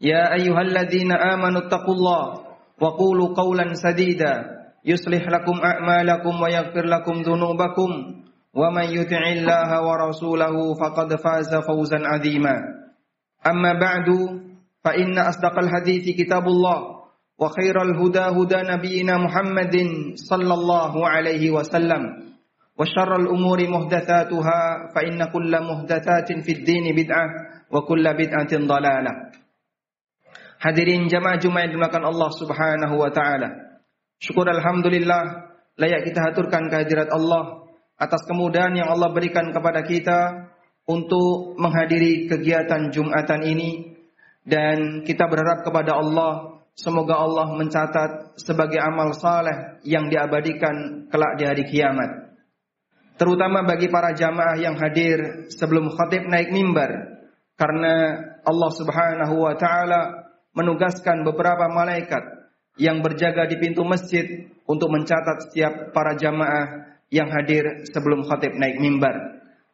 يا أيها الذين آمنوا اتقوا الله وقولوا قولا سديدا. يصلح لكم أعمالكم ويغفر لكم ذنوبكم. ومن يطع الله ورسوله فقد فاز فوزا عظيما. أما بعد فإن أصدق الحديث كتاب الله وخير الهدى هدى نبينا محمد صلى الله عليه وسلم. وشر الأمور محدثاتها فإن كل محدثات في الدين بدعة وكل بدعة ضلالة. Hadirin jamaah Jumat yang dimakan Allah Subhanahu wa taala. Syukur alhamdulillah layak kita haturkan kehadirat Allah atas kemudahan yang Allah berikan kepada kita untuk menghadiri kegiatan Jumatan ini dan kita berharap kepada Allah semoga Allah mencatat sebagai amal saleh yang diabadikan kelak di hari kiamat. Terutama bagi para jamaah yang hadir sebelum khatib naik mimbar karena Allah Subhanahu wa taala menugaskan beberapa malaikat yang berjaga di pintu masjid untuk mencatat setiap para jamaah yang hadir sebelum khatib naik mimbar.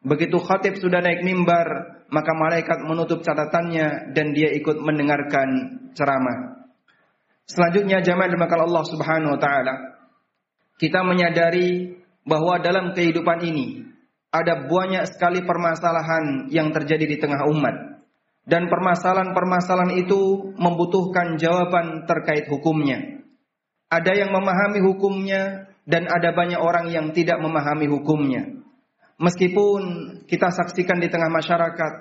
Begitu khatib sudah naik mimbar, maka malaikat menutup catatannya dan dia ikut mendengarkan ceramah. Selanjutnya jamaah dimakan Allah Subhanahu wa taala. Kita menyadari bahwa dalam kehidupan ini ada banyak sekali permasalahan yang terjadi di tengah umat. Dan permasalahan-permasalahan itu membutuhkan jawaban terkait hukumnya. Ada yang memahami hukumnya dan ada banyak orang yang tidak memahami hukumnya. Meskipun kita saksikan di tengah masyarakat,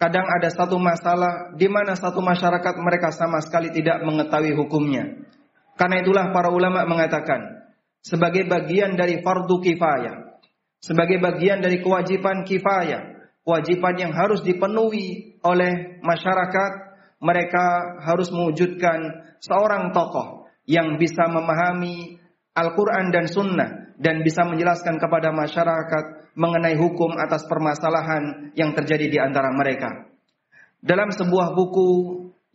kadang ada satu masalah di mana satu masyarakat mereka sama sekali tidak mengetahui hukumnya. Karena itulah para ulama mengatakan, sebagai bagian dari fardu kifayah, sebagai bagian dari kewajiban kifayah, kewajiban yang harus dipenuhi oleh masyarakat, mereka harus mewujudkan seorang tokoh yang bisa memahami Al-Quran dan Sunnah dan bisa menjelaskan kepada masyarakat mengenai hukum atas permasalahan yang terjadi di antara mereka. Dalam sebuah buku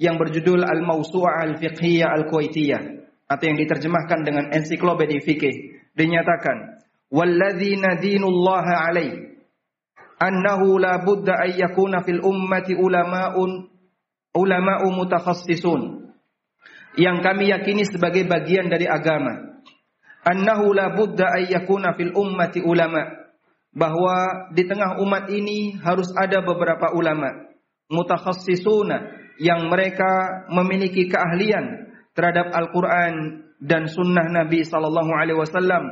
yang berjudul Al-Mawsu'ah Al-Fiqhiyah Al-Kuwaitiyah atau yang diterjemahkan dengan ensiklopedia fikih dinyatakan walladzina dinullaha alaih annahu la budda ay yakuna fil ummati ulama'un ulama'u mutakhassisun. Yang kami yakini sebagai bagian dari agama. Annahu la budda ay yakuna fil ummati ulama. Bahwa di tengah umat ini harus ada beberapa ulama. Mutakhassisuna yang mereka memiliki keahlian terhadap Al-Qur'an dan sunnah Nabi sallallahu alaihi wasallam.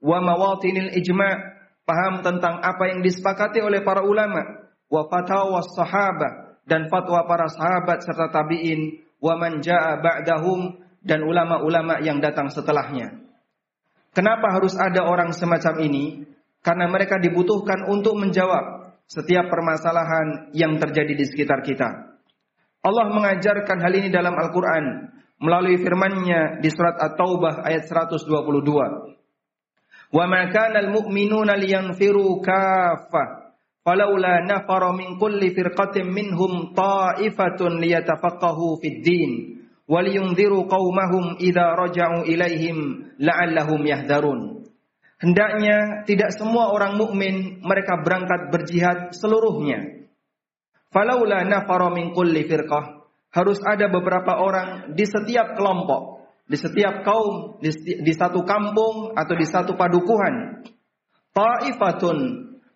Wa mawatinil ijma' paham tentang apa yang disepakati oleh para ulama, wa fatawa sahabat dan fatwa para sahabat serta tabi'in, wa man jaa ba'dahum dan ulama-ulama yang datang setelahnya. Kenapa harus ada orang semacam ini? Karena mereka dibutuhkan untuk menjawab setiap permasalahan yang terjadi di sekitar kita. Allah mengajarkan hal ini dalam Al-Quran melalui firman-Nya di surat At-Taubah ayat 122. Wa ma kana al-mu'minuna liyanfiru kaffa. Falaula nafara min kulli firqatin minhum ta'ifatun liyatafaqahu fid din wa liyunziru qaumahum idza raja'u ilaihim la'allahum yahdharun. Hendaknya tidak semua orang mukmin mereka berangkat berjihad seluruhnya. Falaula nafara min kulli firqah harus ada beberapa orang di setiap kelompok di setiap kaum, di, di satu kampung atau di satu padukuhan. Ta'ifatun,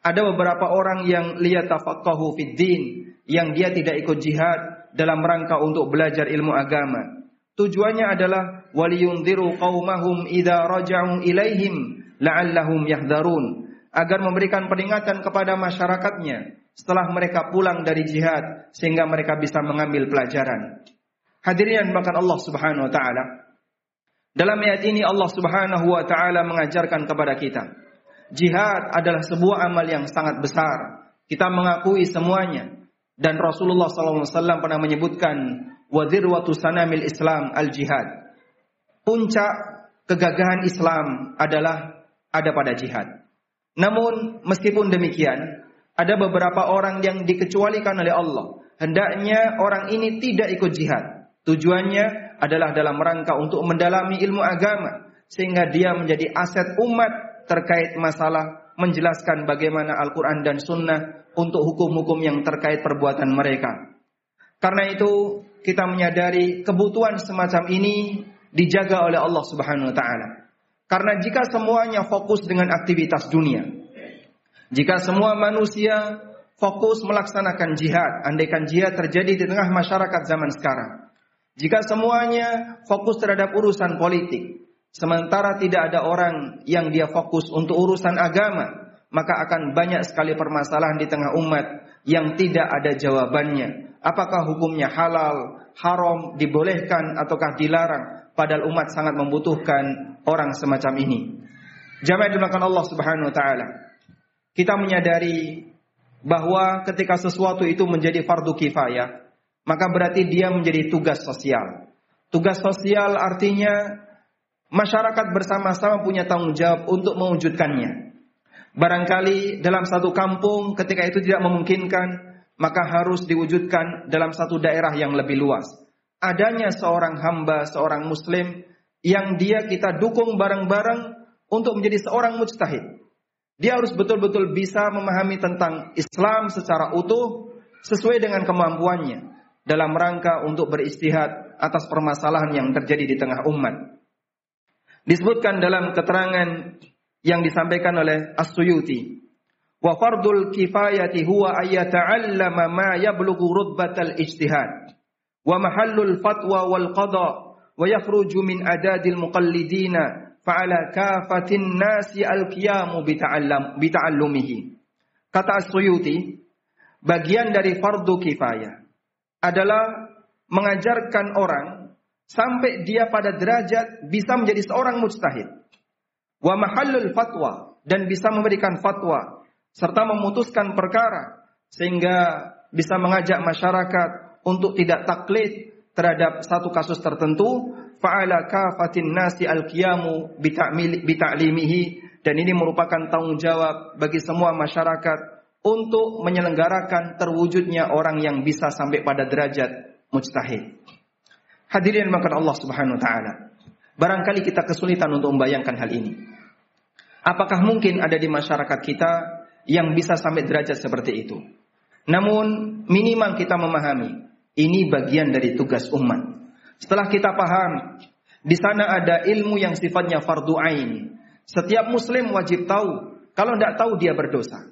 ada beberapa orang yang liyatafaqahu fid din, yang dia tidak ikut jihad dalam rangka untuk belajar ilmu agama. tujuannya adalah waliyunziru qaumahum idza raja'u ilaihim la'allahum yahdharun agar memberikan peringatan kepada masyarakatnya setelah mereka pulang dari jihad sehingga mereka bisa mengambil pelajaran. Hadirin bahkan Allah Subhanahu wa taala. Dalam ayat ini Allah Subhanahu wa taala mengajarkan kepada kita, jihad adalah sebuah amal yang sangat besar. Kita mengakui semuanya dan Rasulullah SAW pernah menyebutkan wadirwatu sanamil Islam al jihad. Puncak kegagahan Islam adalah ada pada jihad. Namun meskipun demikian, ada beberapa orang yang dikecualikan oleh Allah. Hendaknya orang ini tidak ikut jihad. Tujuannya adalah dalam rangka untuk mendalami ilmu agama sehingga dia menjadi aset umat terkait masalah menjelaskan bagaimana Al-Quran dan Sunnah untuk hukum-hukum yang terkait perbuatan mereka. Karena itu kita menyadari kebutuhan semacam ini dijaga oleh Allah Subhanahu wa taala. Karena jika semuanya fokus dengan aktivitas dunia, jika semua manusia fokus melaksanakan jihad, andaikan jihad terjadi di tengah masyarakat zaman sekarang, jika semuanya fokus terhadap urusan politik, sementara tidak ada orang yang dia fokus untuk urusan agama, maka akan banyak sekali permasalahan di tengah umat yang tidak ada jawabannya. Apakah hukumnya halal, haram, dibolehkan ataukah dilarang? Padahal umat sangat membutuhkan orang semacam ini. Jamaah dimakan Allah Subhanahu wa taala. Kita menyadari bahwa ketika sesuatu itu menjadi fardu kifayah, maka berarti dia menjadi tugas sosial. Tugas sosial artinya masyarakat bersama-sama punya tanggung jawab untuk mewujudkannya. Barangkali dalam satu kampung ketika itu tidak memungkinkan, maka harus diwujudkan dalam satu daerah yang lebih luas. Adanya seorang hamba, seorang muslim yang dia kita dukung bareng-bareng untuk menjadi seorang mujtahid. Dia harus betul-betul bisa memahami tentang Islam secara utuh sesuai dengan kemampuannya dalam rangka untuk beristihad atas permasalahan yang terjadi di tengah umat. Disebutkan dalam keterangan yang disampaikan oleh As-Suyuti, wa fardul kifayati huwa ayyata'allama ma yablughu rutbatal ijtihad wa mahallul fatwa wal qada wa yakhruju min adadil muqallidina fa'ala kafatin nasi al-qiyamu bita'allumihi. Kata As-Suyuti, bagian dari fardu kifayah adalah mengajarkan orang sampai dia pada derajat bisa menjadi seorang mujtahid. Wa mahallul fatwa dan bisa memberikan fatwa serta memutuskan perkara sehingga bisa mengajak masyarakat untuk tidak taklid terhadap satu kasus tertentu fa'ala kafatin nasi al-qiyamu bita'limihi dan ini merupakan tanggung jawab bagi semua masyarakat untuk menyelenggarakan terwujudnya orang yang bisa sampai pada derajat mujtahid. Hadirin makan Allah Subhanahu wa taala. Barangkali kita kesulitan untuk membayangkan hal ini. Apakah mungkin ada di masyarakat kita yang bisa sampai derajat seperti itu? Namun minimal kita memahami ini bagian dari tugas umat. Setelah kita paham di sana ada ilmu yang sifatnya fardu ain. Setiap muslim wajib tahu. Kalau tidak tahu dia berdosa.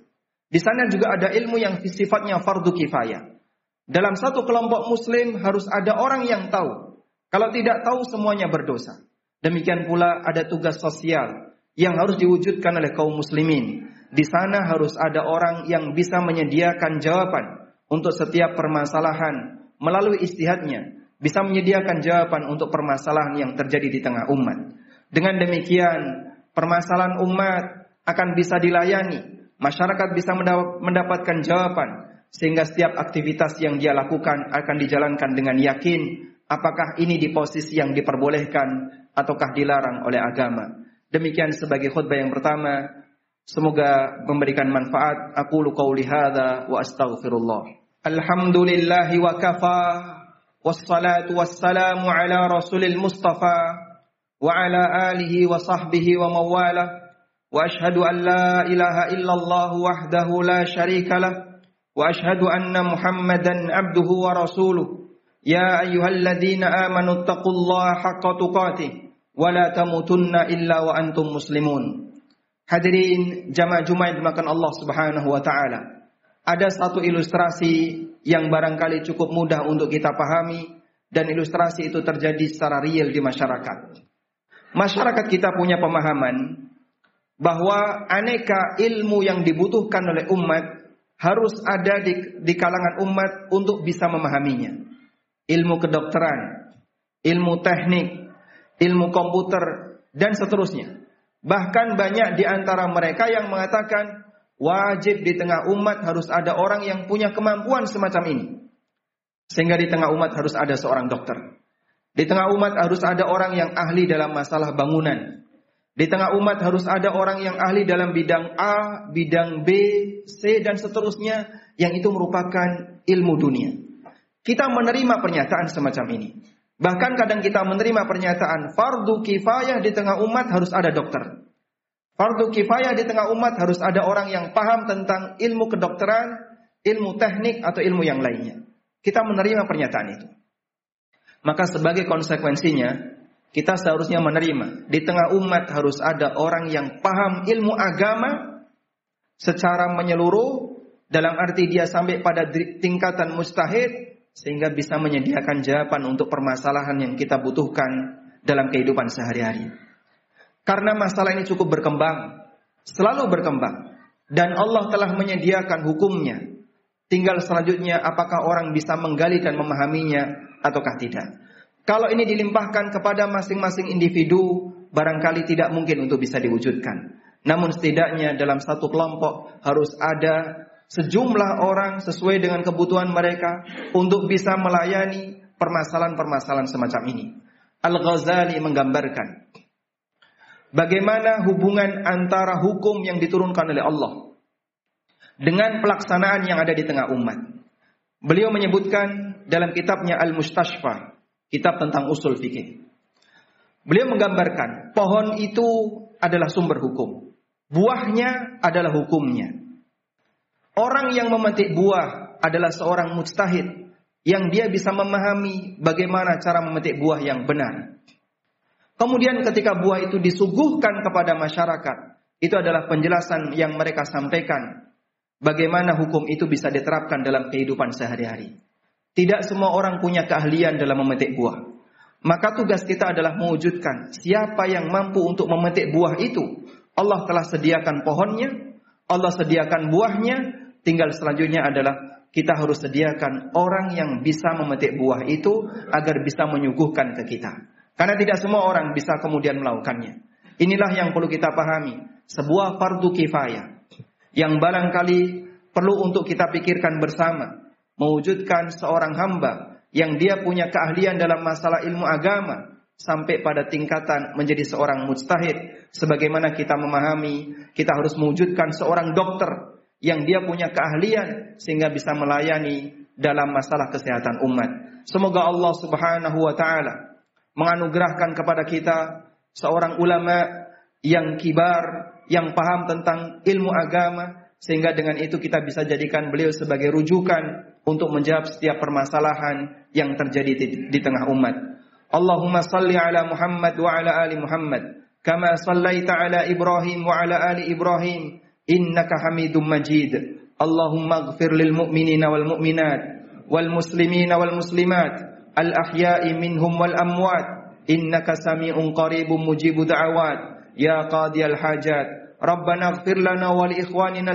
Di sana juga ada ilmu yang sifatnya fardu kifayah. Dalam satu kelompok muslim harus ada orang yang tahu. Kalau tidak tahu semuanya berdosa. Demikian pula ada tugas sosial yang harus diwujudkan oleh kaum muslimin. Di sana harus ada orang yang bisa menyediakan jawaban untuk setiap permasalahan melalui istihadnya. Bisa menyediakan jawaban untuk permasalahan yang terjadi di tengah umat. Dengan demikian, permasalahan umat akan bisa dilayani masyarakat bisa mendapatkan jawaban sehingga setiap aktivitas yang dia lakukan akan dijalankan dengan yakin apakah ini di posisi yang diperbolehkan ataukah dilarang oleh agama. Demikian sebagai khutbah yang pertama. Semoga memberikan manfaat. Aku qauli hadza wa astaghfirullah. Alhamdulillahi wa kafa wassalatu wassalamu ala rasulil mustafa wa ala alihi wa sahbihi wa mawalah واشهد ان لا اله الا الله وحده لا شريك له واشهد ان محمدا عبده ورسوله يا ايها الذين امنوا اتقوا الله حق تقاته ولا تموتن الا وانتم مسلمون Hadirin jamaah Jumat dimakan Allah Subhanahu wa taala. Ada satu ilustrasi yang barangkali cukup mudah untuk kita pahami dan ilustrasi itu terjadi secara real di masyarakat. Masyarakat kita punya pemahaman bahwa aneka ilmu yang dibutuhkan oleh umat harus ada di, di kalangan umat untuk bisa memahaminya. Ilmu kedokteran, ilmu teknik, ilmu komputer, dan seterusnya. Bahkan banyak di antara mereka yang mengatakan wajib di tengah umat harus ada orang yang punya kemampuan semacam ini. Sehingga di tengah umat harus ada seorang dokter. Di tengah umat harus ada orang yang ahli dalam masalah bangunan. Di tengah umat harus ada orang yang ahli dalam bidang A, bidang B, C, dan seterusnya yang itu merupakan ilmu dunia. Kita menerima pernyataan semacam ini. Bahkan kadang kita menerima pernyataan fardu kifayah di tengah umat harus ada dokter. Fardu kifayah di tengah umat harus ada orang yang paham tentang ilmu kedokteran, ilmu teknik atau ilmu yang lainnya. Kita menerima pernyataan itu. Maka sebagai konsekuensinya, kita seharusnya menerima. Di tengah umat harus ada orang yang paham ilmu agama secara menyeluruh dalam arti dia sampai pada tingkatan mustahid sehingga bisa menyediakan jawaban untuk permasalahan yang kita butuhkan dalam kehidupan sehari-hari. Karena masalah ini cukup berkembang, selalu berkembang dan Allah telah menyediakan hukumnya. Tinggal selanjutnya apakah orang bisa menggali dan memahaminya ataukah tidak. Kalau ini dilimpahkan kepada masing-masing individu, barangkali tidak mungkin untuk bisa diwujudkan. Namun setidaknya dalam satu kelompok harus ada sejumlah orang sesuai dengan kebutuhan mereka untuk bisa melayani permasalahan-permasalahan semacam ini. Al-Ghazali menggambarkan bagaimana hubungan antara hukum yang diturunkan oleh Allah dengan pelaksanaan yang ada di tengah umat. Beliau menyebutkan dalam kitabnya Al-Mustashfa kitab tentang usul fikih. Beliau menggambarkan pohon itu adalah sumber hukum. Buahnya adalah hukumnya. Orang yang memetik buah adalah seorang mustahid yang dia bisa memahami bagaimana cara memetik buah yang benar. Kemudian ketika buah itu disuguhkan kepada masyarakat, itu adalah penjelasan yang mereka sampaikan bagaimana hukum itu bisa diterapkan dalam kehidupan sehari-hari. Tidak semua orang punya keahlian dalam memetik buah. Maka tugas kita adalah mewujudkan siapa yang mampu untuk memetik buah itu. Allah telah sediakan pohonnya, Allah sediakan buahnya, tinggal selanjutnya adalah kita harus sediakan orang yang bisa memetik buah itu agar bisa menyuguhkan ke kita. Karena tidak semua orang bisa kemudian melakukannya. Inilah yang perlu kita pahami. Sebuah fardu kifayah. Yang barangkali perlu untuk kita pikirkan bersama mewujudkan seorang hamba yang dia punya keahlian dalam masalah ilmu agama sampai pada tingkatan menjadi seorang mujtahid sebagaimana kita memahami kita harus mewujudkan seorang dokter yang dia punya keahlian sehingga bisa melayani dalam masalah kesehatan umat. Semoga Allah Subhanahu wa taala menganugerahkan kepada kita seorang ulama yang kibar, yang paham tentang ilmu agama sehingga dengan itu kita bisa jadikan beliau sebagai rujukan untuk menjawab setiap permasalahan yang terjadi di, di tengah umat. Allahumma salli ala Muhammad wa ala ali Muhammad kama sallaita ala Ibrahim wa ala ali Ibrahim innaka Hamidum Majid. Allahumma ighfir lil mu'minina wal mu'minat wal muslimina wal muslimat al ahya'i minhum wal amwat innaka sami'un qaribun mujibu da'awat ya qadiyal hajat. Rabbana lana wal ikhwanina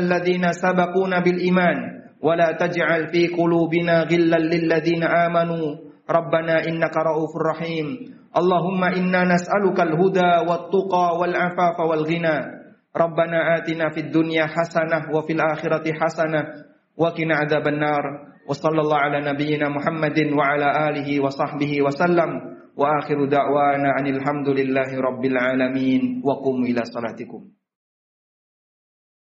bil iman ولا تجعل في قلوبنا غلا للذين آمنوا. ربنا إنك رؤوف رحيم. اللهم إنا نسألك الهدى والتقى والعفاف والغنى. ربنا آتنا في الدنيا حسنة وفي الآخرة حسنة وقنا عذاب النار. وصلى الله على نبينا محمد وعلى آله وصحبه وسلم. وآخر دعوانا أن الحمد لله رب العالمين. وقوموا إلى صلاتكم.